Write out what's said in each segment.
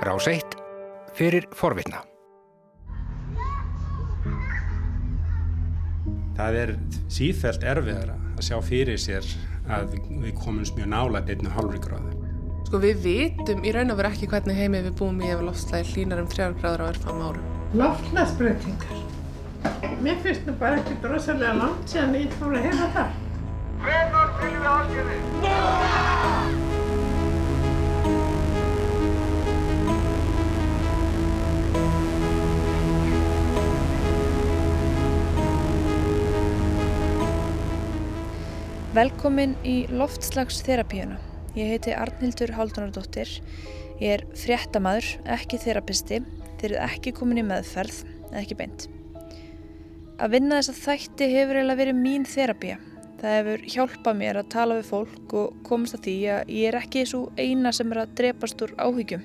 Rás 1 fyrir forvitna. Það er sífælt erfiðara að sjá fyrir sér að við komumst mjög nála einnu hálfri gráðu. Sko við vitum í raun og veru ekki hvernig heimi við búum í ef loftslægi hlínar um þrjár gráður á erfam árum. Loftlagsbreytingar. Mér finnst það bara ekki drosalega langt síðan ég fór að hefa það. Hvenar viljum við aðgerði? Velkomin í loftslagsþerapíuna. Ég heiti Arnhildur Haldunardóttir. Ég er fréttamaður, ekki þerapisti. Þeir eru ekki komin í meðferð, ekki beint. Að vinna þessa þætti hefur eiginlega verið mín þerapía. Það hefur hjálpað mér að tala við fólk og komast að því að ég er ekki svo eina sem er að drepast úr áhyggjum.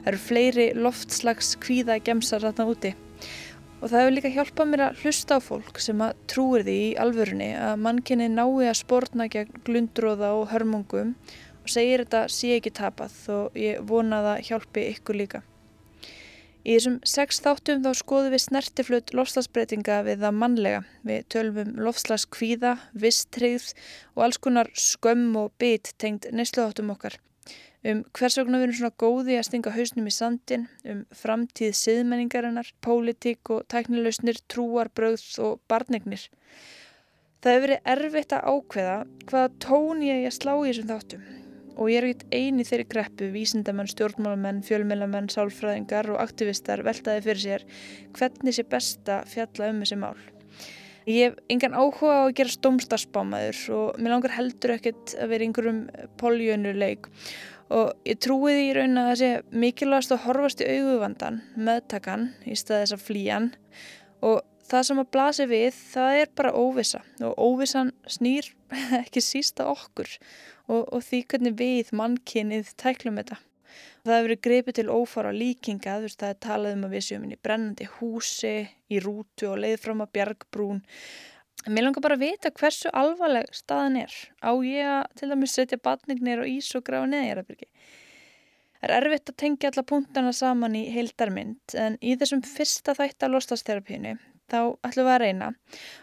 Það eru fleiri loftslags kvíða gemsar þarna úti. Og það hefur líka hjálpað mér að hlusta á fólk sem að trúir því í alvörunni að mannkynni nái að spórna gegn glundróða og hörmungum og segir þetta sé ekki tapað og ég vona að það hjálpi ykkur líka. Í þessum sex þáttum þá skoðum við snertiflut lofslagsbreytinga við það mannlega. Við tölum um lofslagskvíða, visstreyð og alls konar skömm og bit tengd neysluháttum okkar. Um hvers vegna við erum svona góði að stinga hausnum í sandin, um framtíð siðmenningarinnar, pólitík og tæknilausnir, trúarbröð og barnignir. Það hefur verið erfitt að ákveða hvaða tón ég að slá í þessum þáttum og ég er ekkert eini þeirri greppu, vísindamenn, stjórnmálamenn, fjölmélamenn, sálfræðingar og aktivistar veltaði fyrir sér hvernig sé best að fjalla um þessi mál. Ég hef engan áhuga á að gera stómstarsbámaður og mér langar heldur ekkert að vera einhverjum poljönuleik og ég trúi því í raun að það sé mikilvægast að horfast í auðuvandan, meðtakan í stað þess að flýjan og það sem að blasi við það er bara óvisa og óvisan snýr ekki sísta okkur og, og því hvernig við mannkynnið tæklum þetta. Það hefur verið greipið til ófara líkinga, þú veist það er talað um að við séum inn í brennandi húsi, í rútu og leið fram að bjargbrún. Mér langar bara að vita hversu alvarleg staðan er. Á ég að til dæmis setja batningnir og ís og grafa neðjarabyrgi. Það er erfitt að tengja alla punktana saman í heildarmynd en í þessum fyrsta þætta lostasterapínu þá ætlum við að reyna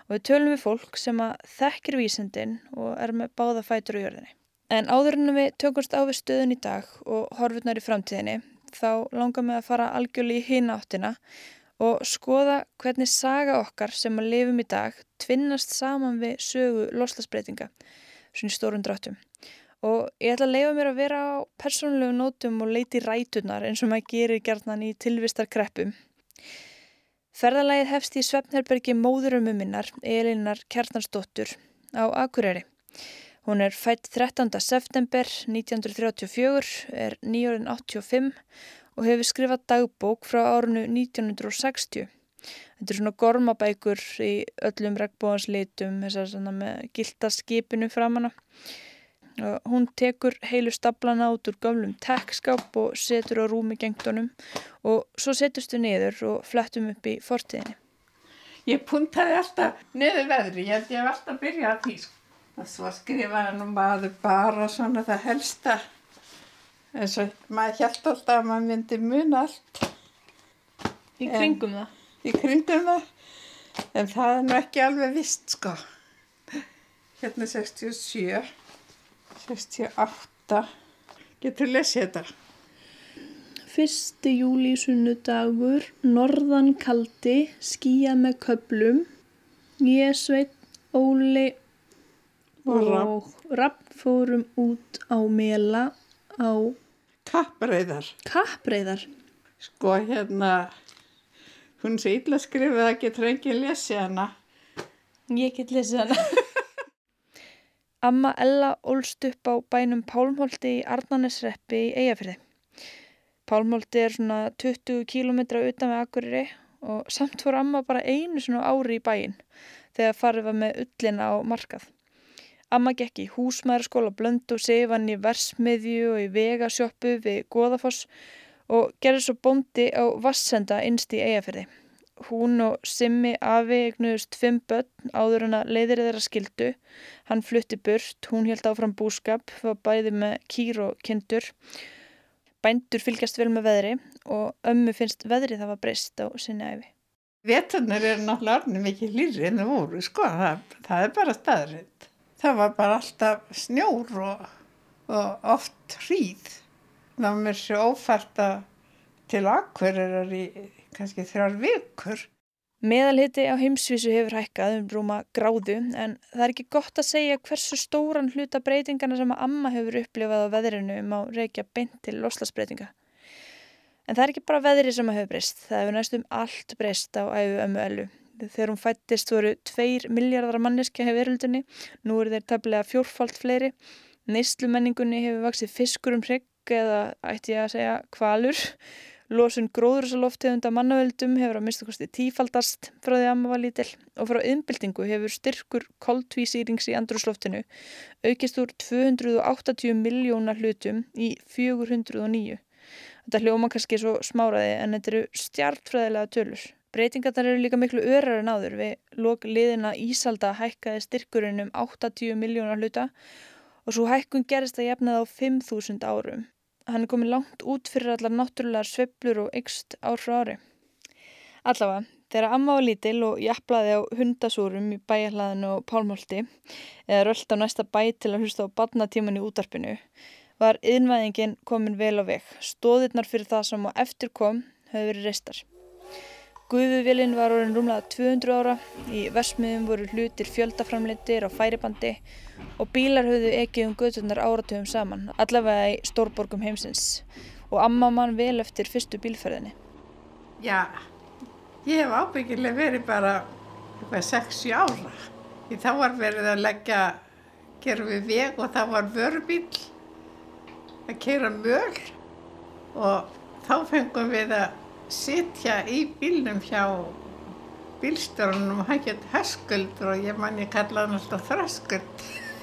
og við tölum við fólk sem að þekkir vísindin og er með báða fætur á jörðinni. En áður en við tökumst á við stöðun í dag og horfurnar í framtíðinni þá langar við að fara algjörlega í hina áttina og skoða hvernig saga okkar sem að lifum í dag tvinnast saman við sögu loslasbreytinga svona í stórun dráttum. Og ég ætla að leifa mér að vera á persónulegu nótum og leiti rætunar eins og maður gerir gerðnan í tilvistarkreppum. Ferðalagið hefst í Svefnherbergi móðurömmu minnar, Elinar Kjarnarsdóttur, á Akureyri. Hún er fætt 13. september 1934, er nýjórinn 85 og hefur skrifað dagbók frá árunu 1960. Þetta er svona gormabækur í öllum regnbóðanslitum, þessar svona með gildaskipinu framanna. Hún tekur heilu staplana út úr gamlum tekskáp og setur á rúmi gengdunum og svo setjast við niður og flettum upp í fortíðinni. Ég puntaði alltaf niður veðri, ég held ég hef alltaf byrjað að því. sko. Og svo skrifaði nú maður bara svona það helsta. En svo maður held alltaf að maður myndi muna allt Í kringum það. í kringum það. En það er nú ekki alveg vist sko. Hérna 67, 68. Getur lesið þetta? Fyrsti júli sunnudagur, norðan kaldi, skýja með köplum, Jésveit, Óli Og og Rapp fórum út á mela á Kappreiðar. kappreiðar. Sko hérna, hún sé illa skrifið að getur enginn lesið hana. Ég get lesið hana. Amma Ella ólst upp á bænum Pálmholti í Arnanesreppi í Eyjafyrði. Pálmholti er svona 20 kílometra utan við Akureyri og samt fór amma bara einu svona ári í bæinn þegar farið var með ullina á markað. Amma gekk í húsmaðurskóla blöndu og sefan í versmiðju og í vegasjöppu við Goðafoss og gerði svo bóndi á Vassenda innst í Eyjafyrði. Hún og Simmi afi eignuðust fimm börn áður en að leiðir þeirra skildu. Hann flutti burt, hún held áfram búskap, var bæði með kýr og kindur. Bændur fylgjast vel með veðri og ömmu finnst veðri það var breyst á sinni æfi. Veturnar eru náttúrulega orðin mikið hlýri en það voru, sko, það, það er bara staðrind. Það var bara alltaf snjór og, og oft hríð. Það var mér svo ófært að til akverðar í kannski þrjár vikur. Meðalhiti á heimsvísu hefur hækkað um rúma gráðu en það er ekki gott að segja hversu stóran hluta breytingana sem að amma hefur upplifað á veðrinu um á reykja beint til loslasbreytinga. En það er ekki bara veðri sem að hefur breyst, það hefur næstum allt breyst á æfu ömmu elu. Þegar hún fættist voru tveir miljardar manneskja hefur veröldunni, nú eru þeir taflega fjórfalt fleiri. Neistlumenningunni hefur vaksið fiskur um hrygg eða ætti ég að segja kvalur Lósun gróðursaloftegunda mannavöldum hefur að mista kosti tífaldast frá því að amma var lítill og frá yðnbyltingu hefur styrkur koltvísýrings í andrusloftinu aukist úr 280 miljónar hlutum í 409. Þetta hljóma kannski svo smáraði en þetta eru stjartfræðilega tölur. Breytingarnar eru líka miklu örar en áður við lok liðina Ísalda hækkaði styrkurinn um 80 miljónar hluta og svo hækkun gerist að jafna það á 5.000 árum hann er komið langt út fyrir allar náttúrulegar sveplur og ykst ár frá ári. Allavega, þegar amma var lítil og jafnlaði á hundasúrum í bæjahlaðinu og pálmólti eða röllt á næsta bæ til að hlusta á badnatíman í útarpinu var yðnvæðingin komin vel á veg. Stóðirnar fyrir það sem á eftir kom hefur verið reistar. Guðuvilin var orðin rúmlega 200 ára, í versmiðum voru hlutir fjöldaframleitir á færibandi og bílar höfðu ekki um göðturnar áratugum saman, allavega í stórborgum heimsins og amma mann vel eftir fyrstu bílferðinni. Já, ég hef ábyggilega verið bara 6-7 ára. Í þá var verið að leggja, gera við veg og það var vörubíl að keira möl og þá fengum við að sitja í bílnum hjá bílstörunum og hann gett höskuldur og ég man ég kallaði hann alltaf þröskuld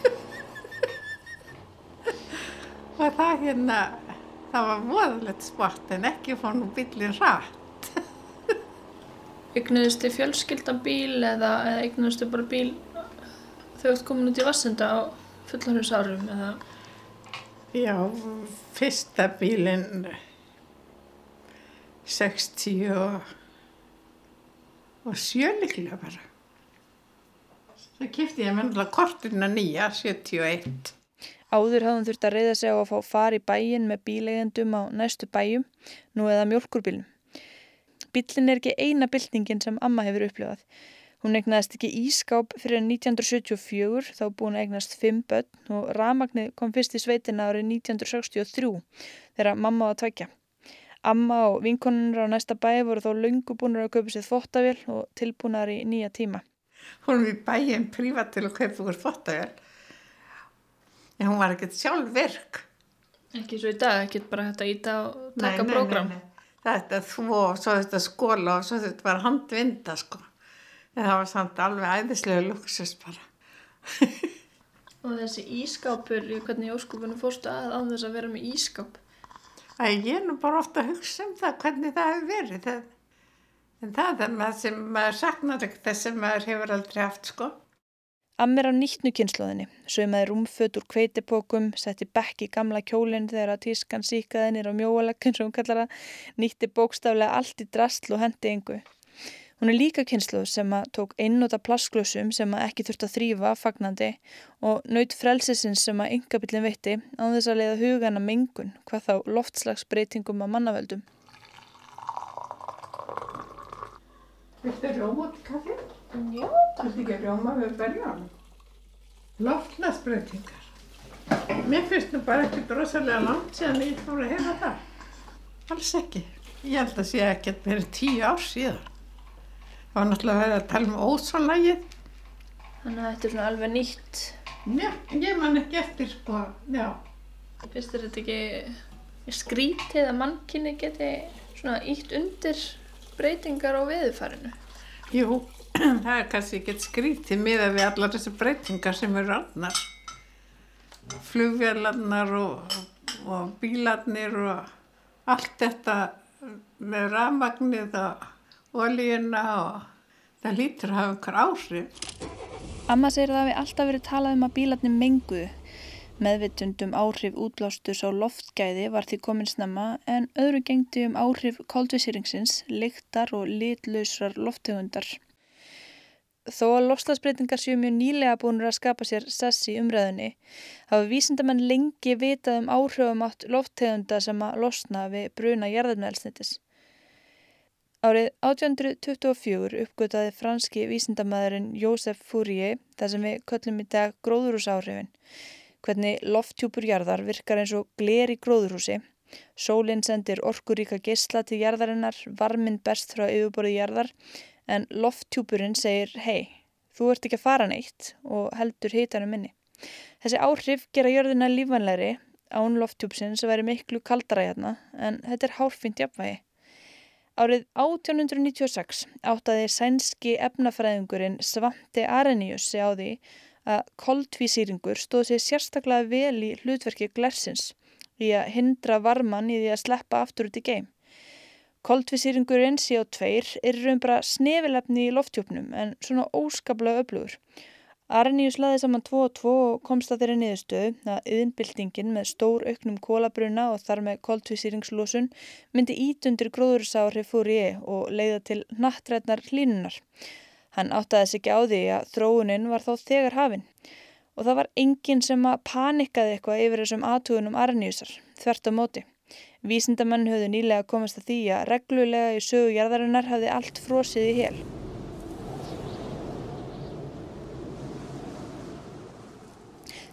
og það hérna það var voðalegt sport en ekki fór nú bílinn rætt Ygnuðustu fjölskyldan bíl eða, eða ygnuðustu bara bíl þau ert komin út í Vassenda á fullarhusárum eða? Já, fyrsta bílinn 60 og, og sjöliklega bara. Það kipti ég mennilega kortina nýja, 71. Áður hafðum þurft að reyða sig á að fá fari bæin með bílegendum á næstu bæjum, nú eða mjölkurbílum. Bílinn er ekki eina byltingin sem amma hefur upplifað. Hún egnaðist ekki ískáp fyrir 1974, þá búin að egnast fimm börn og ramagnið kom fyrst í sveitina árið 1963 þegar mamma var tvækja. Amma og vinkonunur á næsta bæ voru þó lungu búinur að kaupa sér þvóttavél og tilbúinar í nýja tíma. Hún við bæinn prívat til að kaupa okkur þvóttavél. En hún var ekkert sjálf virk. Ekki svo í dag, ekki bara að íta og taka prógram. Nei, nei, nei. Þetta þvó, svo þetta skóla og svo þetta var handvinda sko. En það var samt alveg æðislega luxus bara. og þessi ískápur, hvernig óskupunum fórstu að á þess að vera með ískáp? Að ég er nú bara ofta að hugsa um það hvernig það hefur verið. Það, en það er maður sem maður saknar ekki þess sem maður hefur aldrei haft sko. Ammir á nýttnu kynnslóðinni, sögmaði rúmföt úr kveitipokum, setti bekk í gamla kjólinn þegar að tískan síkaðinir á mjóaleggun sem hún kallar að nýtti bókstaflega allt í drastl og hendi yngu. Hún er líka kynsluð sem að tók einnóta plasklössum sem að ekki þurft að þrýfa fagnandi og naut frelsisins sem að yngabillin veitti á þess að leiða hugana mengun hvað þá loftslagsbreytingum að mannavöldum. Þetta er rómot kaffi? Já, það er ekki róma við berjum. Loftslagsbreytingar. Mér finnst það bara ekki drosalega langt síðan ég fór að hefa það. Alls ekki. Ég held að sé ekki að vera tíu ár síðan. Það var náttúrulega að vera að tala um ósónlægið. Þannig að þetta er svona alveg nýtt. Já, ég man ekki eftir sko, já. Fyrst er þetta ekki skrítið að mannkynni geti svona ítt undir breytingar á veðufarinu? Jú, það er kannski ekki skrítið miða við allar þessi breytingar sem eru annar. Flugvélarnar og, og bílarnir og allt þetta með rafmagnið og olíuna og það lítur að hafa einhver áhrif. Amma segir að það hefði alltaf verið talað um að bílarnir menguðu Meðvitundum áhrif útblástus á loftgæði var því komin snemma en öðru gengdi um áhrif koldvísýringsins, lyktar og litlausrar loftegundar. Þó að lofslagsbreytingar séu mjög nýlega búinur að skapa sér sess í umræðinni hafa vísindamenn lengi vitað um áhrifum átt loftegunda sem að losna við bruna jarðarnælsnitis. Árið 1824 uppgötaði franski vísindamæðurinn Jósef Fourier það sem við köllum í dag gróðurúsáhrifin hvernig lofttjúpur jarðar virkar eins og gler í gróðurhúsi. Sólinn sendir orkuríka geysla til jarðarinnar, varminn berst frá yfirborði jarðar en lofttjúpurinn segir hei, þú ert ekki að fara neitt og heldur hitanum minni. Þessi áhrif gera jörðina lífanlegri án lofttjúpsins að veri miklu kaldara hérna en þetta er hálfint jafnvægi. Árið 1896 áttaði sænski efnafræðingurinn Svante Arrhenius sig á því að koldvísýringur stóð sér sérstaklega vel í hlutverki glersins í að hindra varman í því að sleppa aftur út í geim. Koldvísýringurinn CO2 er raun bara snefilefni í loftjópnum en svona óskaplega öflugur. Arnius laði saman 2 og 2 og komst að þeirri niðurstöðu að yðinbyltingin með stór auknum kólabruna og þar með koldvísýringslósun myndi ítundir gróðursári fór í og leiða til nattrætnar hlínunar. Hann áttaði sig ekki á því að þróunin var þá þegar hafinn og það var enginn sem að panikaði eitthvað yfir þessum aðtugunum Arniusar, þvert á móti. Vísindamenn höfðu nýlega komast að því að reglulega í sögu jarðarinnar hafði allt frosið í hel.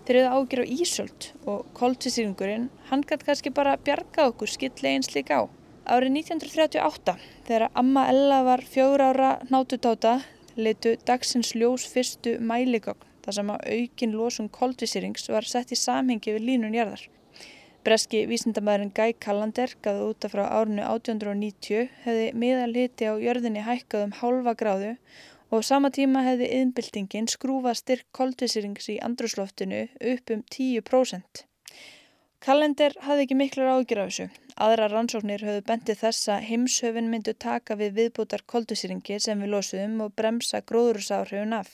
Þeir eru ágjör á Ísöld og koltisýringurinn, hann gæti kannski bara bjarga okkur skillegin slik á. Árið 1938, þegar Amma Ella var fjögur ára nátutáta, leitu dagsins ljós fyrstu mæligögn þar sem að aukin losum koldvísýrings var sett í samhengi við línun jarðar. Breski vísindamæðurinn Guy Callander gaði út af frá árinu 1890 hefði miðal hiti á jörðinni hækkað um hálfa gráðu og sama tíma hefði yðnbyltingin skrúfað styrk koldvísýrings í andrusloftinu upp um 10%. Kalender hafði ekki miklar ágjur af þessu. Aðra rannsóknir höfðu bendið þess að heimshöfin myndu taka við viðbútar koldusýringi sem við losuðum og bremsa gróðurusáhrifun af.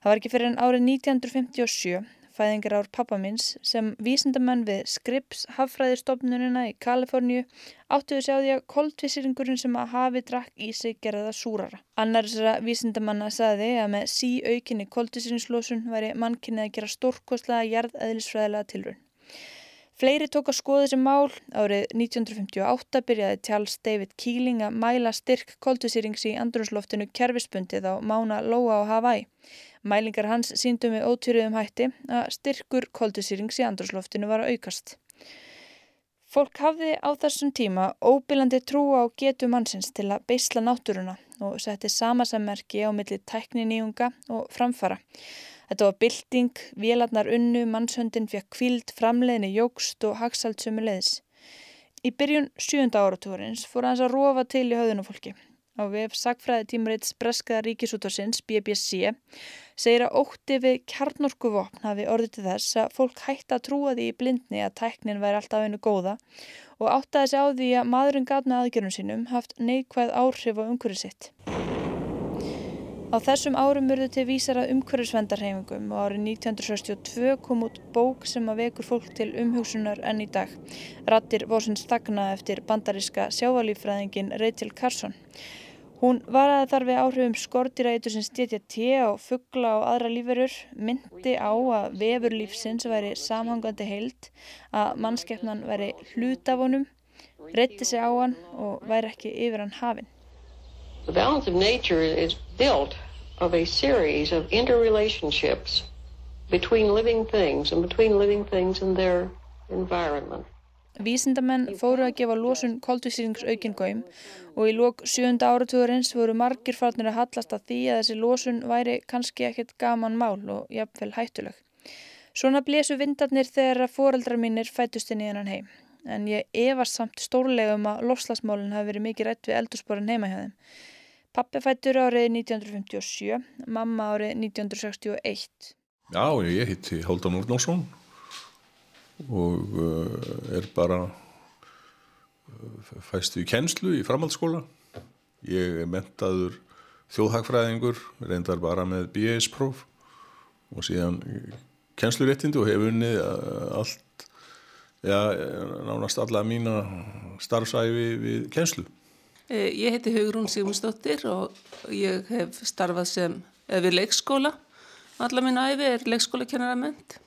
Það var ekki fyrir en árið 1957, fæðingar ár pappamins, sem vísindamenn við Scripps haffræðistofnunina í Kaliforníu áttuðu sjá því að koldvísýringurinn sem að hafi drakk í sig gerða það súrara. Annar þessara vísindamanna saði að með sí aukinni koldvísýringslosun væri mannkynni að gera stórkostlega jarðeðlisfræðilega tilrun. Fleiri tók að skoða þessi mál. Árið 1958 byrjaði Charles David Keeling að mæla styrk koltusýrings í andrunsloftinu kerfispundið á Mána Lóa á Hawaii. Mælingar hans síndum við ótyrjuðum hætti að styrkur koltusýrings í andrunsloftinu var að aukast. Fólk hafði á þessum tíma óbílandi trú á getu mannsins til að beisla náttúruna og setti samasammerki á milli tækniníunga og framfara. Þetta var bylting, vélarnar unnu, mannshöndin fekk kvíld, framleiðinni jógst og hagsaldsömu leiðis. Í byrjun sjönda áratúrins fór hans að rofa til í höðunufólki. Á vef sagfræði tímaritt Breskaða ríkisútarsins, BBC, segir að ótti við kjarnorkuvopn hafi orðið til þess að fólk hætti að trúa því í blindni að tæknin væri alltaf einu góða og áttaði sig á því að maðurinn gatna aðgjörnum sínum haft neikvæð áhrif á umhverju sitt. Á þessum árum urðu til vísar að umhverfisvendarhefingum og árið 1962 kom út bók sem að vekur fólk til umhugsunar enn í dag. Rattir vorsins þagna eftir bandaríska sjávalífræðingin Rachel Carson. Hún var að þar við áhrifum skortirætur sem stjetja té á fuggla og aðra líferur, myndi á að vefur lífsins væri samhangandi heild, að mannskeppnan væri hlutafónum, reytti sig á hann og væri ekki yfir hann hafinn. The balance of nature is built of a series of interrelationships between living things and between living things and their environment. Vísindamenn fóru að gefa losun koldvísýringsaukingauðum og í lók sjönda áratugurins voru margir farnir að hallast að því að þessi losun væri kannski ekkert gaman mál og jafnvel hættuleg. Svona blésu vindarnir þegar að foreldrar mínir fætust inn í hennan heim. En ég efast samt stórlega um að lofslagsmálinn hafi verið mikið rætt við eldursporin heima hjá þeim. Pappi fættur árið 1957, mamma árið 1961. Já, ég hitti Háldan Úrnánsson og uh, er bara uh, fæstu í kennslu í framhaldsskóla. Ég er mentaður þjóðhagfræðingur, reyndar bara með BS-próf og síðan kennsluréttindi og hef unnið uh, allt, já, nánast alla mína starfsæfi við kennslu. Eh, Ég heiti Hugrún Sigmundsdóttir og ég hef starfað sem eh, við leikskóla. Alla mín æfi er leikskólakennarament.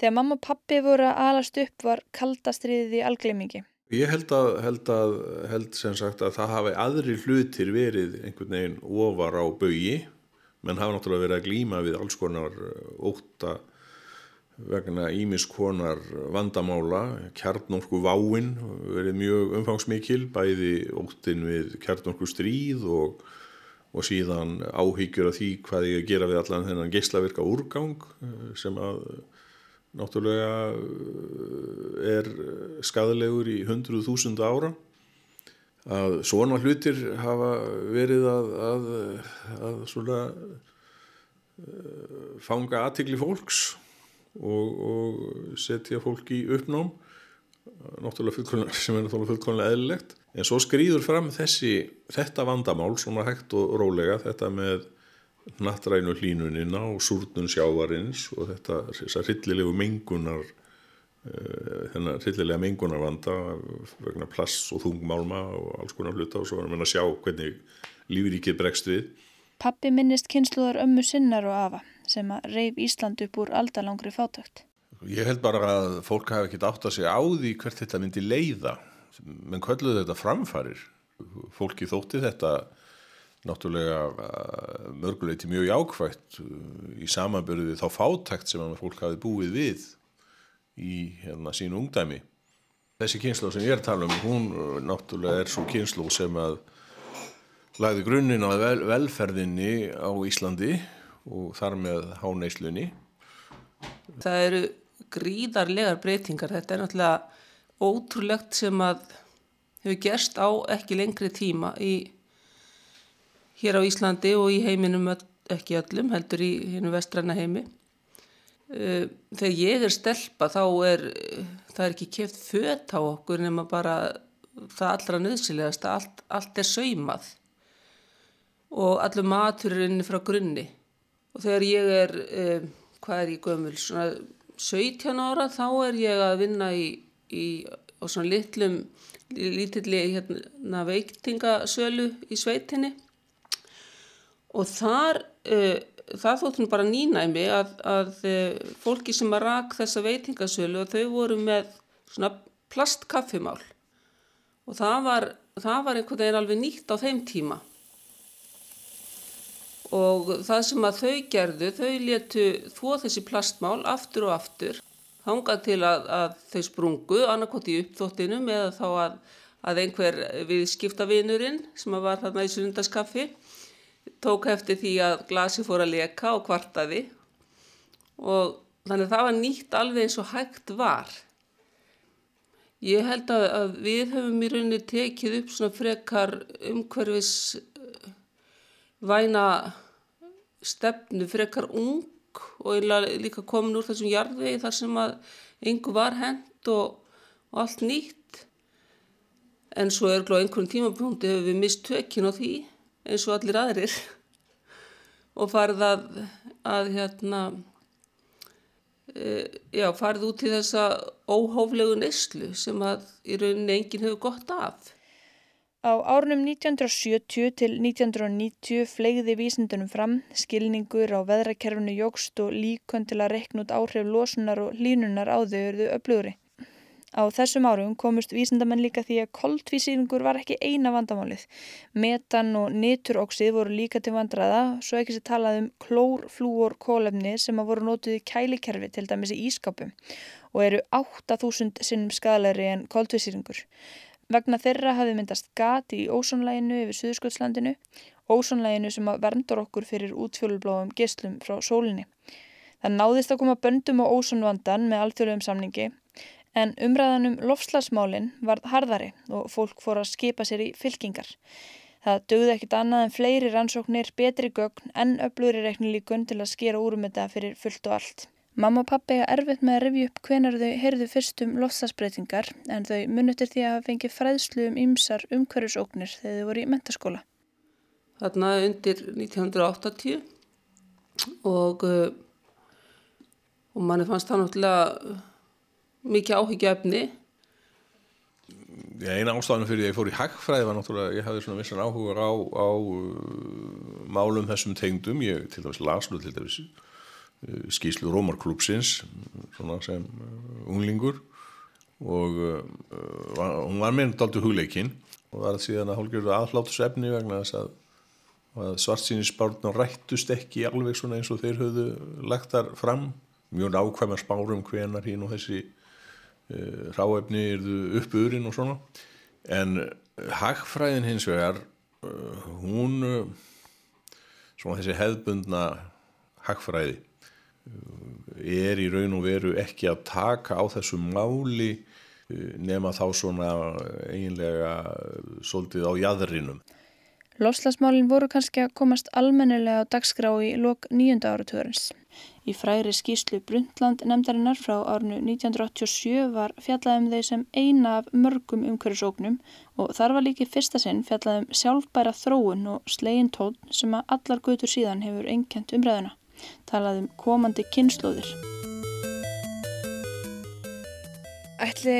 Þegar mamma og pappi voru að alast upp var kaldastriðið í algleimingi. Ég held að, held að, held sem sagt að það hafi aðri hlutir verið einhvern veginn ofar á baugi, menn hafa náttúrulega verið að glýma við alls konar óta vegna ímiskonar vandamála, kjarnorku váin verið mjög umfangsmikil, bæði óttin við kjarnorku stríð og, og síðan áhyggjur af því hvað ég gera við allan þennan geyslavirka úrgang sem að náttúrulega er skadalegur í hundruð þúsunda ára. Að svona hlutir hafa verið að, að, að svona uh, fanga aðtikli fólks og, og setja fólk í uppnám. Náttúrulega sem er náttúrulega fullkonlega eðlilegt. En svo skrýður fram þessi þetta vandamál svona hægt og rólega þetta með nattrænu hlínunina og súrnun sjávarins og þetta þessar hryllilegu mengunar þennan hryllilega mengunarvanda vegna plass og þungmálma og alls konar hluta og svo erum við að sjá hvernig lífríkið bregst við. Pappi minnist kynsluðar ömmu sinnar og afa sem að reyf Ísland upp úr aldalangri fátökt. Ég held bara að fólk hafi ekkert átt að segja á því hvert þetta myndi leiða menn kvölduðu þetta framfarir fólki þótti þetta náttúrulega mörguleiti mjög jákvægt í samanbyrðu við þá fátækt sem fólk hafi búið við í hérna sínu ungdæmi. Þessi kynslu sem ég er að tala um, hún náttúrulega er svo kynslu sem að lagði grunninn á vel, velferðinni á Íslandi og þar með háneislunni. Það eru gríðarlegar breytingar. Þetta er náttúrulega ótrúlegt sem að hefur gerst á ekki lengri tíma í, hér á Íslandi og í heiminum ekki öllum, heldur í hennu vestræna heimi. Þegar ég er stelpa þá er það er ekki keft fött á okkur nema bara það allra nöðsilegast allt, allt er saumað. Og allur matur inni frá grunni. Og þegar ég er, eh, hvað er ég gömul, svona 17 ára þá er ég að vinna í, í á svona litlum, lítilli hérna veiktingasölu í sveitinni og þar, eh, það þóttum bara nýnæmi að, að fólki sem að rak þessa veitingasölu þau voru með svona plastkaffimál. Og það var, það var einhvern veginn alveg nýtt á þeim tíma. Og það sem að þau gerðu, þau letu þvó þessi plastmál aftur og aftur hangað til að, að þau sprungu annarkot í uppþóttinum eða þá að, að einhver viðskiptavinurinn sem var þarna í sundarskaffi tók eftir því að glasi fór að leka og kvartaði og þannig að það var nýtt alveg eins og hægt var. Ég held að, að við höfum í rauninni tekið upp svona frekar umhverfis væna stefnu frekar ung og líka komin úr þessum jarðvegi þar sem að yngu var hend og, og allt nýtt. En svo er glóð einhvern tímapunkti hefur við mist tökkin á því eins og allir aðrir og farið að, að hérna, e, já, farið út í þessa óhóflegu neyslu sem að í rauninni enginn hefur gott af. Á árunum 1970 til 1990 flegði vísindunum fram, skilningur á veðrakerfinu jógst og líkon til að rekna út áhrif losunar og línunar á þau eruðu öflugri. Á þessum árum komust vísindamenn líka því að koltvísýringur var ekki eina vandamálið. Metan og nituroxið voru líka til vandraða, svo ekki sér talað um klórflúor kólefni sem að voru nótuð í kælikerfi til dæmis í ískápum og eru 8000 sinnum skadalegri en koltvísýringur. Vegna þeirra hafði myndast gat í ósónlæginu yfir Suðurskjöldslandinu, ósónlæginu sem verndur okkur fyrir útfjólubláum geslum frá sólinni. Það náðist að koma böndum á ósónvandan með alþjóðlegum samningi en umræðanum lofslagsmálinn varð harðari og fólk fór að skipa sér í fylkingar. Það dögði ekkit annað en fleiri rannsóknir, betri gögn en öflugri reiknilíkun til að skera úrum þetta fyrir fullt og allt. Mamma og pappi er erfitt með að revja upp hvenar þau heyrðu fyrst um lofslagsbreytingar en þau munutir því að hafa fengið fræðslu um ymsar umhverjusóknir þegar þau voru í mentaskóla. Þarna undir 1980 og uh, og manni fannst það náttúrulega mikið áhyggjaefni. Eina ástafan fyrir því að ég fór í hagfræði var náttúrulega, ég hafði svona vissan áhuga á, á uh, málum þessum tengdum, ég til dæmis laslu til dæmis uh, skýslu Rómarklúpsins svona sem uh, unglingur og var, hún var meðan daldur hugleikinn og var síðan að hálfgerðu aðhlátusefni vegna þess að, að svartsýnisspárna rættust ekki alveg svona eins og þeir höfðu lagt þar fram mjög nákvæmar spárum hvenar hín og þessi ráefni erðu uppurinn og svona en hagfræðin hins vegar uh, hún svona þessi hefðbundna hagfræði er í raun og veru ekki að taka á þessu máli nema þá svona eiginlega svolítið á jæðrinum. Lofslagsmálinn voru kannski að komast almennilega á dagskrá í lok nýjunda áratugurins. Í fræri skýslu Brundtland nefndarinnar frá árnu 1987 var fjallaðum þeir sem eina af mörgum umhverjusóknum og þar var líki fyrsta sinn fjallaðum sjálfbæra þróun og slegin tón sem að allar gutur síðan hefur einkent umræðuna talaðum komandi kynnslóðir. Ætli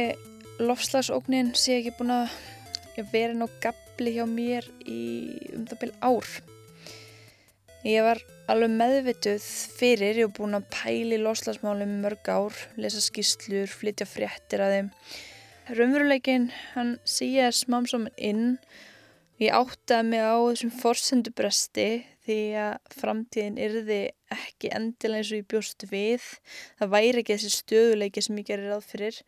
lofslagsóknin sé ekki búin að vera ná gabli hjá mér í um það byrj ár. Ég var alveg meðvituð fyrir, ég var búin að pæli lofslagsmálum mörg ár, lesa skýslur, flytja fréttir að þeim. Raunveruleikin, hann síja smám saman inn Ég áttaði mig á þessum forsendubresti því að framtíðin yrði ekki endilega eins og ég bjóst við. Það væri ekki þessi stöðuleiki sem ég gerir ráð fyrir.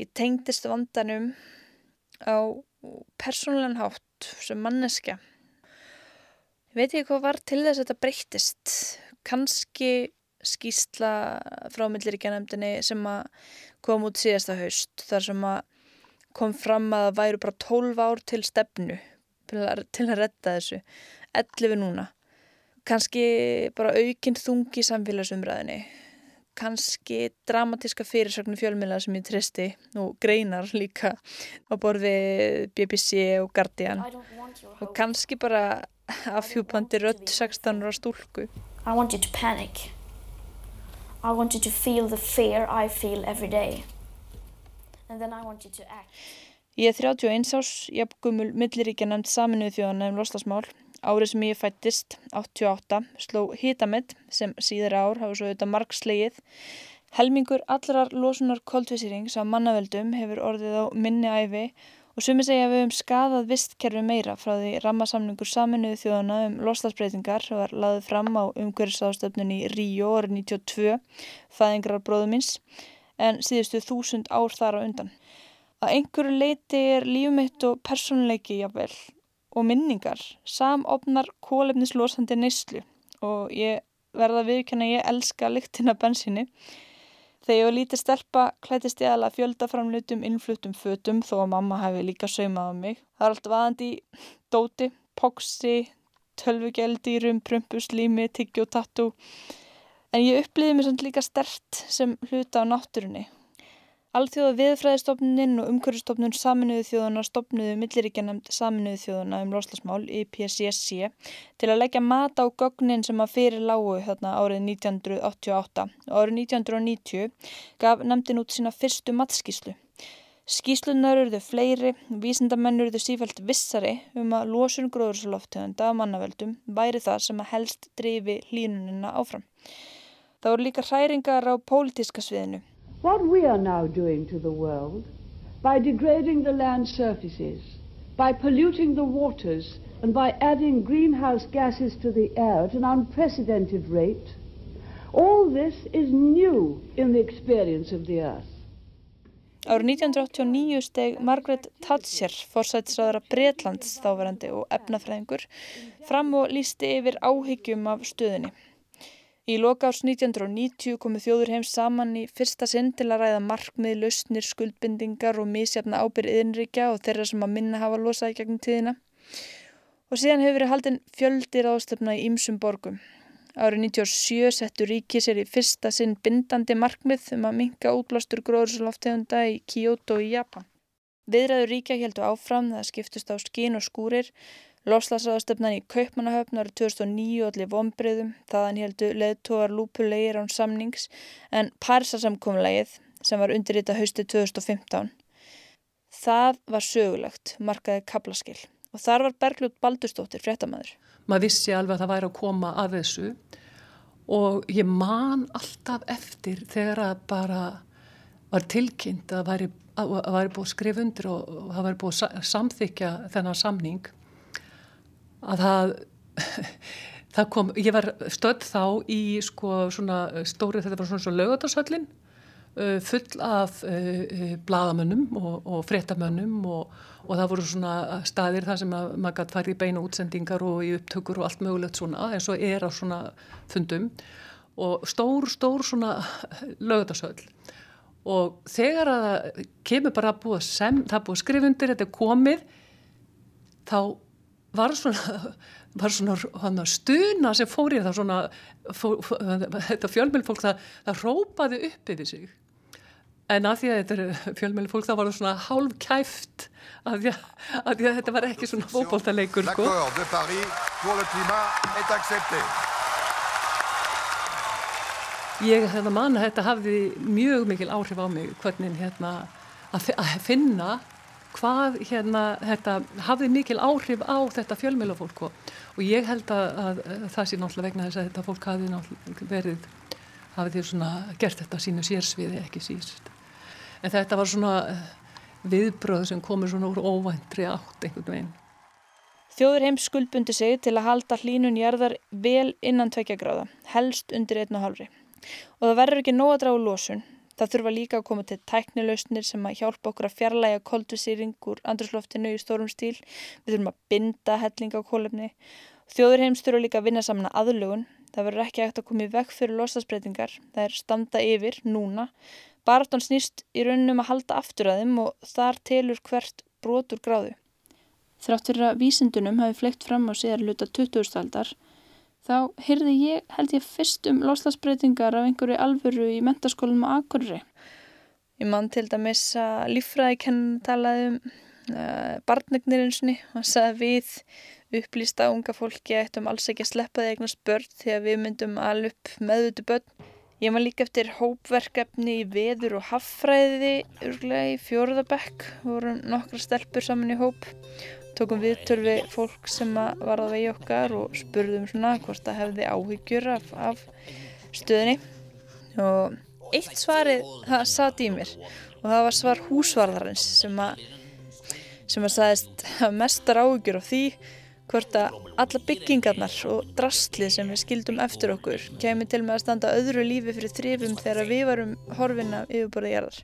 Ég tengdist vandanum á persónulegan hátt sem manneska. Ég veit ekki hvað var til þess að þetta breyttist. Kanski skýsla frá milliríkjanemdini sem kom út síðasta haust þar sem kom fram að það væru bara 12 ár til stefnu til að retta þessu 11 núna kannski bara aukinn þungi samfélagsumræðinni kannski dramatíska fyrirsögnum fjölmjöla sem ég tristi og greinar líka á borði BBC og Guardian. Og kannski bara afhjúpandi rött 16 ára stúlku. I want you to panic. I want you to feel the fear I feel every day. And then I want you to act. Ég er 31 árs, ég haf gummul milliríkja nefnd saminuð þjóðan nefn loslasmál. Árið sem ég fættist, 88, sló hitamett sem síðar ár hafa svo auðvitað margslegið. Helmingur allrar losunar koldvísýrings á mannaveldum hefur orðið á minni æfi og sumi segja við höfum skadað vistkerfi meira frá því rammasamlingur saminuð þjóðana um loslasbreytingar var laðið fram á umhverfisáðstöfnun í Ríó árið 92, fæðingrar bróðumins, en síðustu þúsund ár þar á undan. Að einhverju leiti er lífmitt og personleiki jáfnvel og minningar samofnar kólefnislosandi neyslu og ég verða að viðkjöna ég elska lyktina bensinni. Þegar ég var lítið stelpa klætist ég alveg fjöldaframlutum innfluttum fötum þó að mamma hefði líka saumað á mig. Það er allt vaðandi í dóti, poksi, tölvugeldýrum, prumpuslými, tiggi og tattu. En ég upplýði mér samt líka stert sem hluta á náttúrunni Alþjóða viðfræðistofnun og umhverfstofnun saminuðu þjóðuna stopnuðu milliríkjanemnd saminuðu þjóðuna um loslasmál í PSSC til að leggja mat á gögnin sem að fyrir lágu þarna árið 1988 og árið 1990 gaf nefndin út sína fyrstu matskíslu. Skíslunar eruðu fleiri, vísindamenn eruðu sífælt vissari um að losun gróðursloftegunda af mannaveldum væri það sem að helst drifi hlínunina áfram. Það voru líka hræringar á pólitíska sviðinu What we are now doing to the world, by degrading the land surfaces, by polluting the waters, and by adding greenhouse gases to the air at an unprecedented rate, all this is new in the experience of the earth. Árið 1989 steg Margaret Thatcher, forsætisraðara Breitlands þáverandi og efnafræðingur, fram og lísti yfir áhyggjum af stöðinni. Í loka árs 1990 komu þjóður heims saman í fyrsta sinn til að ræða markmið, lausnir, skuldbindingar og misjafna ábyrð yðinríkja og þeirra sem að minna hafa losaði gegnum tíðina. Og síðan hefur verið haldinn fjöldir ástöfna í ýmsum borgum. Árið 1997 settu ríki sér í fyrsta sinn bindandi markmið um að minka útblástur gróðursloftegunda í Kyoto í Japan. Viðræður ríkja heldu áfram það skiptust á skín og skúrir Lofslagsraðastöfnan í Kaupmannahöfn árið 2009 allir vonbreyðum, þaðan heldu leðtóar lúpulegir án samnings en Parsasamkomlegið sem var undirrita hausti 2015. Það var sögulegt, markaði kablaskil og þar var Bergljótt Baldurstóttir fréttamaður. Maður vissi alveg að það væri að koma að þessu og ég man alltaf eftir þegar að bara var tilkynnt að væri, væri búið að skrifa undir og, það væri búið að samþykja þennan samning að það, það kom, ég var stödd þá í sko svona stóri, þetta var svona svona lögatarsöllin uh, full af uh, bladamönnum og, og fréttamönnum og, og það voru svona staðir þar sem að maður gæti farið í beina útsendingar og í upptökur og allt mögulegt svona eins og er á svona fundum. Og stór, stór svona lögatarsöll og þegar að kemur bara að búa sem, það búa skrifundir, þetta er komið þá var svona, var svona stuna sem fór í það svona, fór, þetta fjölmjölfólk það, það rópaði upp yfir sig en að því að þetta er fjölmjölfólk þá var það svona hálf kæft að því að, að, því að þetta var ekki svona fókbóltaleikur sko. Ég hérna man að þetta hafði mjög mikil áhrif á mig hvernig hérna að finna hvað hérna þetta hafði mikil áhrif á þetta fjölmjölafólk og, ég held að, að, að það sé náttúrulega vegna þess að þetta fólk hafi verið hafið því svona gert þetta sínu sérsviði ekki síst. En þetta var svona eh, viðbröð sem komur svona úr óvæntri átt einhvern veginn. Þjóður heims skuldbundi sig til að halda hlínun jarðar vel innan tvekja gráða, helst undir einn og halvri. Og það verður ekki nóg að draga lósun Það þurfa líka að koma til tæknilausnir sem að hjálpa okkur að fjarlæga koldvisýring úr andrusloftinu í stórum stíl. Við þurfum að binda helling á kólefni. Þjóður heims þurfa líka að vinna saman að aðlugun. Það verður ekki ekkert að koma í vekk fyrir losasbreytingar. Það er standa yfir, núna. Baráttan snýst í raunum að halda aftur að þeim og þar telur hvert brotur gráðu. Þrátt fyrir að vísindunum hafi fleikt fram á síðar luta 2000-aldar þá heyrði ég, held ég, fyrst um loslasbreytingar af einhverju alvöru í mentaskólum á Akureyri. Ég mann til dæmis að líffræðikenn talaði um uh, barnegnirinsni og sagði við upplýsta unga fólki eittum alls ekki að sleppa því eignast börn því að við myndum alveg upp meðutu börn. Ég maður líka eftir hópverkefni í veður og haffræði örglega í fjórðabekk, voru nokkra stelpur saman í hóp tókum viðtöl við fólk sem var að vegi okkar og spurðum svona hvort það hefði áhyggjur af, af stöðinni og eitt svarið það satt í mér. Og það var svar húsvarðarins sem að sem að sagðist mestar áhyggjur af því hvort að alla byggingarnar og drastlið sem við skildum eftir okkur kemur til með að standa öðru lífi fyrir þrifum þegar við varum horfina yfirborðið gerðar.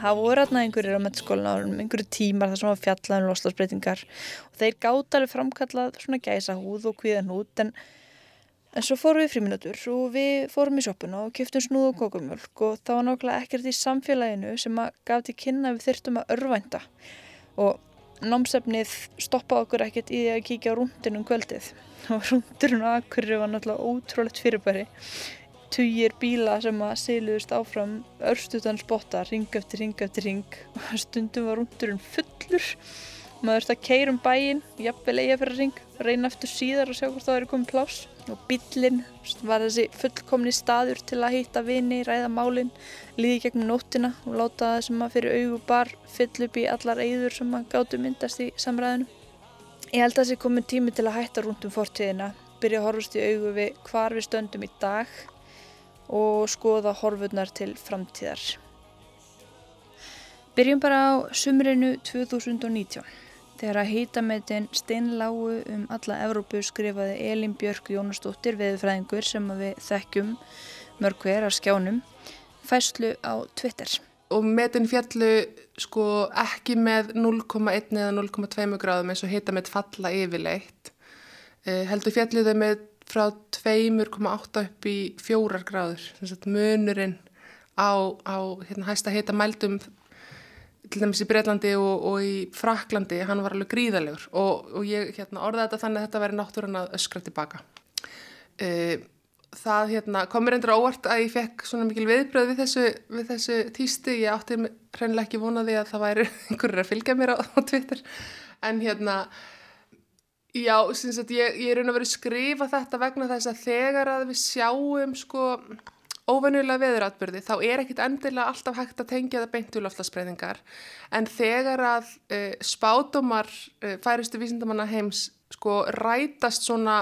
Það voru aðna einhverjir á mettskólinu árum, einhverju tímar þar sem var fjallað um loslasbreytingar og þeir gátt alveg framkallað svona gæsa húð og kvíðan hút en, en svo fórum við fríminutur og við fórum í shoppuna og kjöftum snúð og kókumjölk og það var nákvæmlega ekkert í samfélaginu sem að gaf til kynna við þyrtum að örvænta. Og námsefnið stoppaði okkur ekkert í því að kíkja á rúndinum kvöldið. Og rúndurinn á akkurri var náttúrulega ótrúlegt fyrirbæri tugir bíla sem að seiluðist áfram örstutan spotta, ring eftir ring eftir ring og stundum var rundurinn fullur. Maður þurfti að keira um bæin jafnvel eiga fyrir ring, reyna eftir síðar og sjá hvort það eru komið plás og bílinn var þessi fullkomni staður til að hýtta vini, ræða málin líði gegnum nóttina og láta það sem að fyrir augu bar fyll upp í allar eigður sem að gáttu myndast í samræðinu Ég held að þessi komið tími til að hætta rundum fortíðina. Byrja að horfast í augu við hvar við stöndum í dag og skoða horfurnar til framtíðar. Byrjum bara á sumrinu 2019. Þegar að hýtametin steinláu um alla Evrópu skrifaði Elin Björk Jónastóttir veðufræðingur sem við þekkjum mörg hver að skjánum fæslu á Twitter. Og metin fjallu sko ekki með 0,1 eða 0,2 gráðum eins og hýtamet falla yfirleitt. Eh, heldur fjalluði með frá 2,8 upp í 4 gráður. Munurinn á, á hérna, hæsta heita mældum til dæmis í Breitlandi og, og í Fraklandi, hann var alveg gríðalegur og, og ég hérna, orðaði þetta þannig að þetta væri náttúrulega að öskra tilbaka. Uh, það hérna, komur endur óvart að ég fekk svona mikil viðbröð við þessu, við þessu týsti. Ég átti reynilega ekki vonaði að það væri einhverjur að fylgja mér á, á Twitter. En hérna, já, sagt, ég, ég er raun að vera að skrifa þetta vegna þess að þegar að við sjáum sko óvennulega veðuratbyrði þá er ekkit endilega alltaf hægt að tengja það beint úr loftasbreyðingar en þegar að uh, spátumar uh, færistu vísindamanna heims sko rætast svona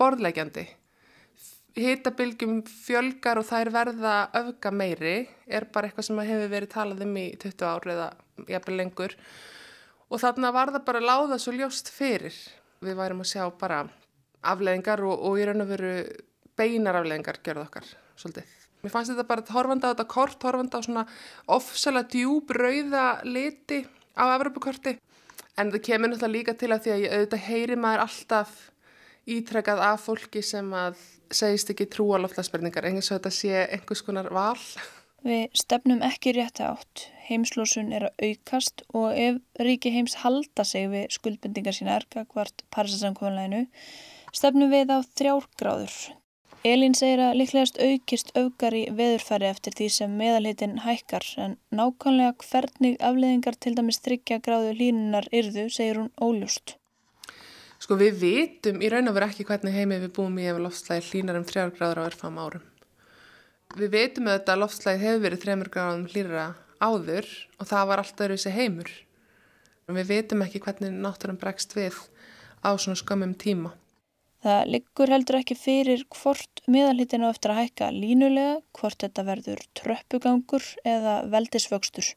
borðlegjandi hitabilgjum fjölgar og þær verða öfga meiri er bara eitthvað sem hefur verið talað um í 20 ári eða jafnvel lengur. Og þarna var það bara láða svo ljóst fyrir við værum að sjá bara afleðingar og, og í raun og veru beinar afleðingar gerð okkar svolítið. Mér fannst þetta bara horfanda á þetta kort, horfanda á svona ofsalega djúb rauða liti á Evropakorti en það kemur náttúrulega líka til að því að auðvitað heyri maður alltaf ítrekkað af fólki sem að segist ekki trúa loftlagsverningar, einhvers og þetta sé einhvers konar val. Við stefnum ekki rétti átt. Heimslósun er að aukast og ef ríki heims halda sig við skuldbendingar sína erga hvart Parísasamkvöðanleginu stefnum við á þrjárgráður. Elín segir að líklegast aukist öfgar í veðurfæri eftir því sem meðalhitin hækkar en nákvæmlega hvernig afleðingar til dæmis þryggja gráðu línunar yrðu segir hún óljúst. Sko við vitum í raun og veru ekki hvernig heimið við búum í ef loftslægi hlínar um 3 gráður á örfam árum. Við auðvitað að loftslægi hefur verið 3 gráðum hlýra áður og það var alltaf þessi heimur. Við vitum ekki hvernig náttúrum bregst við á svona skömmum tíma. Það liggur heldur ekki fyrir hvort miðalhitin á eftir að hækka línulega, hvort þetta verður tröppugangur eða veldisvöxtur.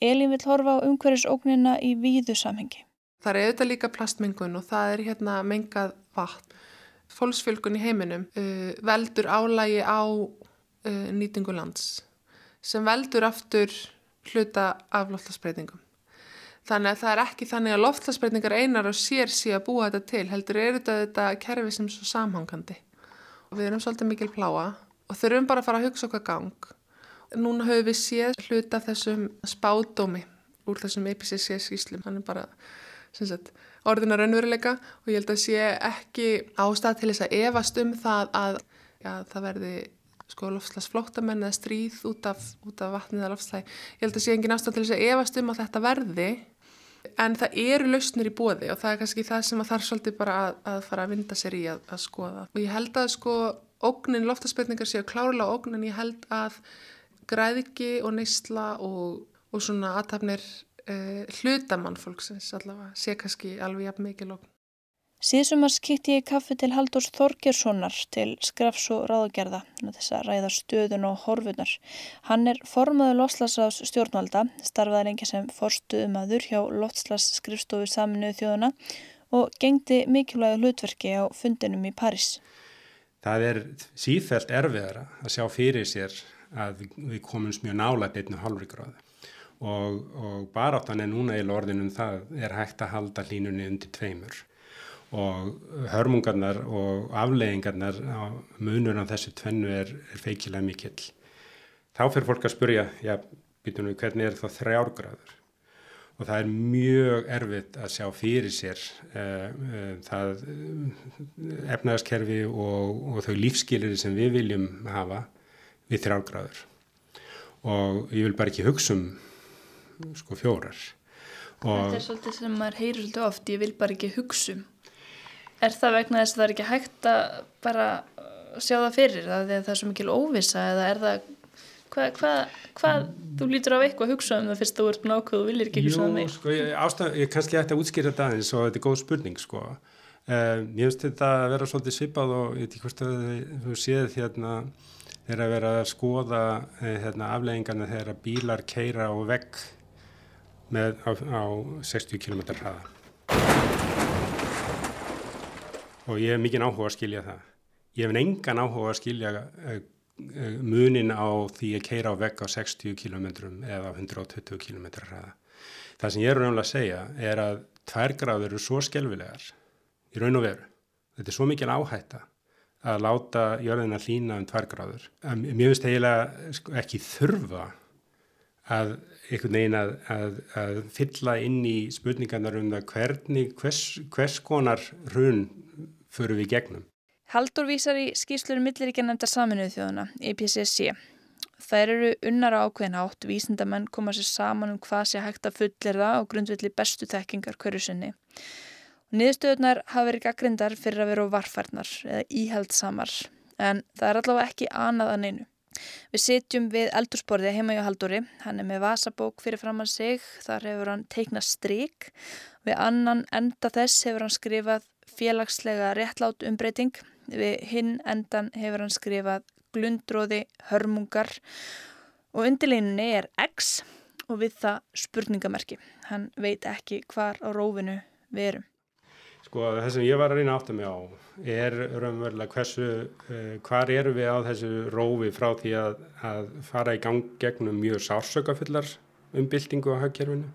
Elin vil horfa á umhverjusóknina í víðu samhengi. Það er auðvitað líka plastmengun og það er hérna mengað vatn. Fólksfjölgun í heiminum uh, veldur álægi á uh, nýtingu lands sem veldur aftur hluta af loftlagsbreytingum. Þannig að það er ekki þannig að loftlagsbreytingar einar og sér sé að búa þetta til, heldur er þetta þetta kerfi sem svo samhangandi. Við erum svolítið mikil pláa og þurfum bara að fara að hugsa okkar gang. Núna höfum við séð hluta þessum spádómi úr þessum IPCC skýslum, þannig bara sagt, orðina raunveruleika og ég held að sé ekki ástæð til þess að evast um það að já, það verði sko loftslagsflóttamenn eða stríð út af, af vatnið eða loftslæg. Ég held að sé engin ástæð til þess að evast um að þetta verði en það eru lausnir í bóði og það er kannski það sem að þarf svolítið bara að, að fara að vinda sér í að, að skoða. Og ég held að sko ógnin loftaspeitningar séu klárlega ógnin ég held að græðiki og neysla og, og svona aðtapnir uh, hlutamann fólksins allavega sé kannski alveg jafn mikið lókn. Síðsumars kýtti ég kaffi til Haldurs Þorgjurssonar til skrafs og ráðgerða þess að ræða stöðun og horfunar. Hann er formaður Lofslagsráðs stjórnvalda, starfaði lengi sem forstuðumadur hjá Lofslags-skrifstofu saminuðu þjóðuna og gengdi mikilvægu hlutverki á fundinum í Paris. Það er sífælt erfiðara að sjá fyrir sér að við komum mjög nála beitnu hálfri gráðu og, og baráttan er núna í lorðinum það er hægt að halda hlínunni undir tveimur og hörmungarnar og afleggingarnar munur á þessu tvennu er, er feikilega mikill. Þá fyrir fólk að spurja, já, býtum við, hvernig er það þrjárgráður? Og það er mjög erfitt að sjá fyrir sér uh, uh, það uh, efnaðaskerfi og, og þau lífskilir sem við viljum hafa við þrjárgráður. Og ég vil bara ekki hugsa um sko fjórar. Og Þetta er svolítið sem maður heyrir svolítið oft, ég vil bara ekki hugsa um. Er það vegna þess að það er ekki hægt að bara sjá það fyrir það þegar það er svo mikil óvisa eða er það hvað, hvað, hvað þú lítur á eitthvað að hugsa um það fyrst þú ert nákvæð og viljir ekki hugsa um það sko, ég, ástæð, ég kannski ætti að útskýra þetta aðeins og þetta er góð spurning, sko. Um, ég finnst þetta að vera svolítið svipað og ég veit ekki hvort að þú séð hérna þegar að vera að skoða eh, hérna, afleggingarna þegar bílar keira á vegg með, á, á 60 km hraða og ég hef mikið áhuga að skilja það. Ég hef engan áhuga að skilja uh, uh, munin á því að keira á vegg á 60 km eða 120 km hraða. Það sem ég er raunlega að segja er að tværgráður eru svo skelvilegar í raun og veru. Þetta er svo mikil áhætta að láta jörðina hlýna um tværgráður. Mér finnst eiginlega sko, ekki þurfa að einhvern veginn að, að, að fylla inn í spurningarnar um það hvernig, hvers, hvers konar hrun förum við gegnum. Haldur vísar í skýrslur milliríkja nefnda saminuðu þjóðuna, IPCC. Þær eru unnar á ákveðin átt, vísindamenn koma sér saman um hvað sé hægt að fullir það og grundvilli bestu þekkingar hverju sinni. Niðurstöðunar hafa verið gaggrindar fyrir að vera varfarnar eða íhaldsamar, en það er allavega ekki annað að neinu. Við sitjum við eldursporði heima hjá Haldúri, hann er með vasabók fyrir fram að sig, þar hefur hann teiknað stryk, við annan enda þess hefur hann skrifað félagslega réttlátt umbreyting, við hinn endan hefur hann skrifað glundróði, hörmungar og undirlínunni er X og við það spurningamerki. Hann veit ekki hvar á rófinu við erum. Sko það sem ég var að reyna átta mig á er raunverulega hversu, uh, hvar eru við á þessu rófi frá því að, að fara í gang gegnum mjög sársökafullar umbyltingu á hagkerfinu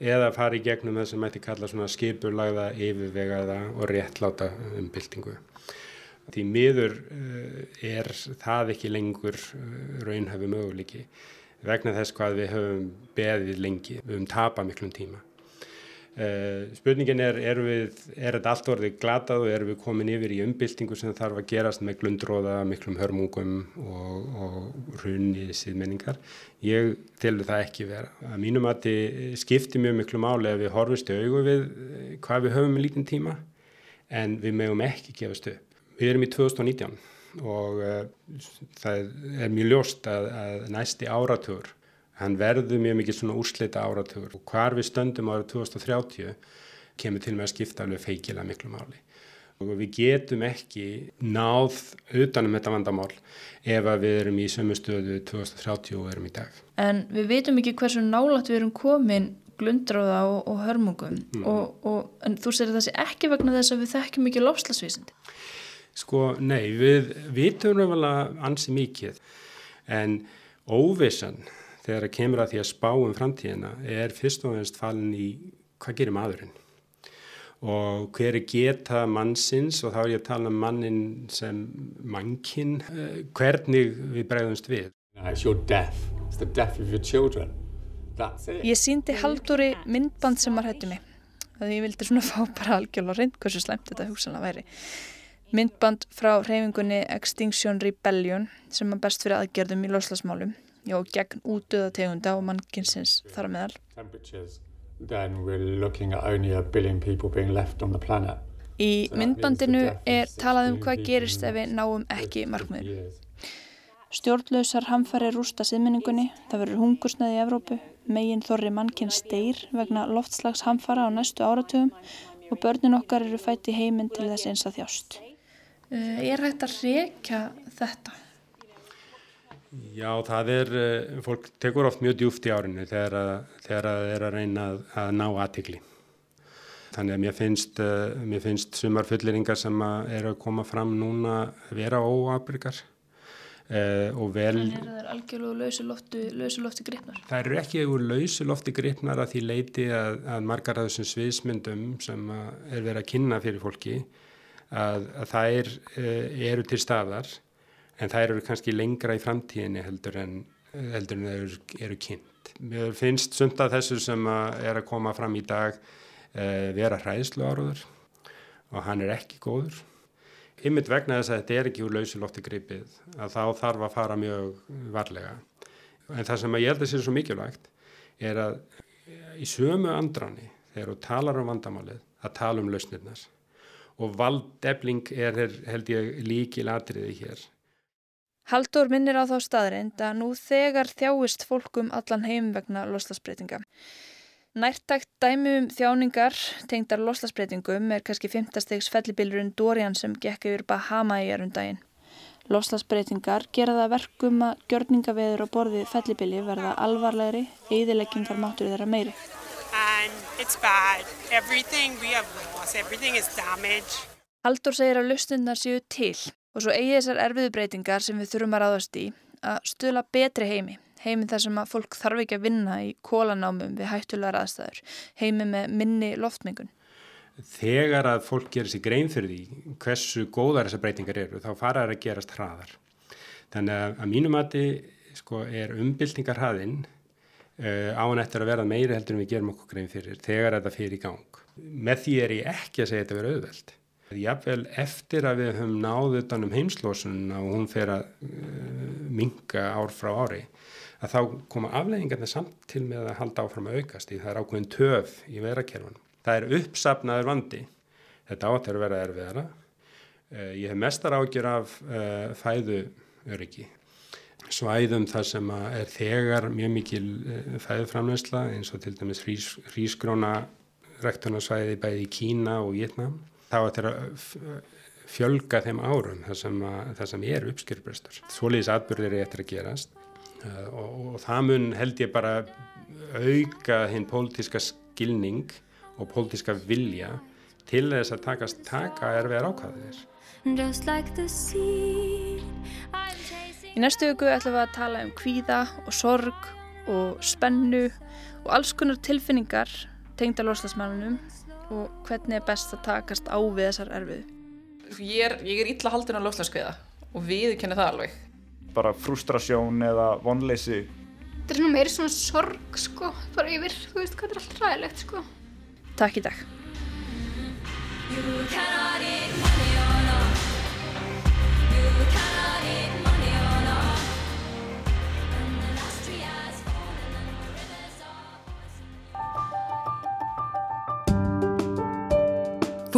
eða fara í gegnum það sem mætti kalla svona skipurlagða, yfirvegaða og réttláta umbyltingu. Því miður uh, er það ekki lengur uh, raunhafi möguleiki vegna þess hvað við höfum beðið lengi, við höfum tapað miklum tíma. Uh, spurningin er, er, við, er þetta allt orðið glatað og erum við komin yfir í umbyltingu sem þarf að gerast með glundróða, miklum hörmungum og, og runni síðmenningar. Ég telur það ekki vera. Að mínum að þetta skiptir mjög miklu máli að við horfumst í augu við hvað við höfum í lítinn tíma en við mögum ekki gefast upp. Við erum í 2019 og uh, það er mjög ljóst að, að næsti áratugur, hann verður mjög mikið svona úrsleita áratugur og hvar við stöndum árið 2030 kemur til með að skipta alveg feikilega miklu máli. Og við getum ekki náð utanum þetta vandamál ef við erum í sömu stöðu 2030 og erum í dag. En við veitum ekki hversu nálat við erum komin glundráða og, og hörmungum mm. og, og, en þú segir þessi ekki vegna þess að við þekkjum ekki lofslagsvísindi. Sko, nei, við vitum náttúrulega ansi mikið en óvissan þegar það kemur að því að spá um framtíðina er fyrst og ennst falin í hvað gerir maðurinn og hver er geta mannsins og þá er ég að tala um mannin sem mannkinn, eh, hvernig við bregðumst við. It's your death, it's the death of your children. Ég síndi Haldóri myndband sem var hættu mig að ég vildi svona fá bara algjörlega reynd hversu slæmt þetta hugsanlega væri. Myndband frá reyfingunni Extinction Rebellion sem er best fyrir aðgerðum í loslasmálum og gegn útöða tegunda og mannkinsins þar meðal. Í myndbandinu er talað um hvað gerist ef við náum ekki markmiðum. Stjórnlausar hamfæri rústa siðmenningunni, það verður hungursnæði í Evrópu, megin þorri mannkinn steyr vegna loftslags hamfara á næstu áratugum og börnin okkar eru fætt í heiminn til þess eins að þjást. Uh, er hægt að reyka þetta? Já, það er, uh, fólk tekur oft mjög djúft í árinu þegar það er að reyna að, að ná aðtikli. Þannig að mér finnst, uh, mér finnst sumar fulleringar sem að er að koma fram núna vera óabrikar. Uh, vel, en er það algjörlega lausu lofti, lausu gripnar? Það eru ekki úr lausu lofti gripnar að því leiti að, að margar af þessum sviðsmyndum sem er verið að kynna fyrir fólki að, að þær uh, eru til staðar en þær eru kannski lengra í framtíðinni heldur en, heldur en eru, eru kynnt. Mér finnst sumt að þessu sem að er að koma fram í dag uh, vera hræðslu áraður og hann er ekki góður. Ymmit vegna þess að þetta er ekki úr lausilótti gripið að þá þarf að fara mjög varlega. En það sem ég held að sé svo mikilvægt er að í sömu andrani þegar þú talar um vandamálið að tala um lausnirnar og valdefling er held ég líkil atriði hér. Haldur minnir á þá staðrind að nú þegar þjáist fólkum allan heim vegna loslasbreytinga. Nærtagt dæmi um þjáningar tengdar loslasbreytingum er kannski 5. stegs fellibilurinn Dorian sem gekk yfir Bahama í erundaginn. Loslasbreytingar gera það verkum að gjörningaveður og borðið fellibili verða alvarlegri, eðileggingar mátur þeirra meiri. Haldur segir að lustunnar séu til og svo eigi þessar erfiðu breytingar sem við þurfum að ráðast í að stula betri heimi. Heimi þar sem að fólk þarf ekki að vinna í kólanámum við hættulegar aðstæður. Heimi með minni loftmengun. Þegar að fólk gerir sér grein fyrir því hversu góðar þessar breytingar eru þá fara það að gerast hraðar. Þannig að, að mínum mati sko, er umbyltingar hraðinn uh, á hann eftir að vera meiri heldur en við gerum okkur grein fyrir þegar þetta fyrir í gang. Með því er ég ekki að segja þetta verið auðveld Jáfnvel eftir að við höfum náðu utan um heimslósununa og hún fer að uh, minga ár frá ári, að þá koma afleggingarnir samt til með að halda áfram að aukast í það er ákveðin töf í verakerfunum. Það er uppsapnaður vandi. Þetta áttur að vera erfiðara. Uh, ég hef mestar ágjur af uh, fæðu öryggi. Svæðum þar sem er þegar mjög mikil fæðuframleysla eins og til dæmis hrísgróna rektunarsvæði bæði í Kína og Vietnam þá er þetta að fjölga þeim árum þar sem, sem er uppskjörbrestur. Svoleiðis atbyrðir er eftir að gerast uh, og, og það mun held ég bara auka hinn pólitíska skilning og pólitíska vilja til þess að takast taka erfiðar ákvæðinir. Like Í næstu viku ætlum við að tala um kvíða og sorg og spennu og alls konar tilfinningar tengda loslasmælunum og hvernig er best að takast á við þessar erfiðu? Ég er, ég er illa haldin á lofslaskviða og við kenna það alveg. Bara frustrasjón eða vonleysi. Þetta er svona meiri svona sorg sko, bara yfir, þú veist hvað er allt ræðilegt sko. Takk í dag.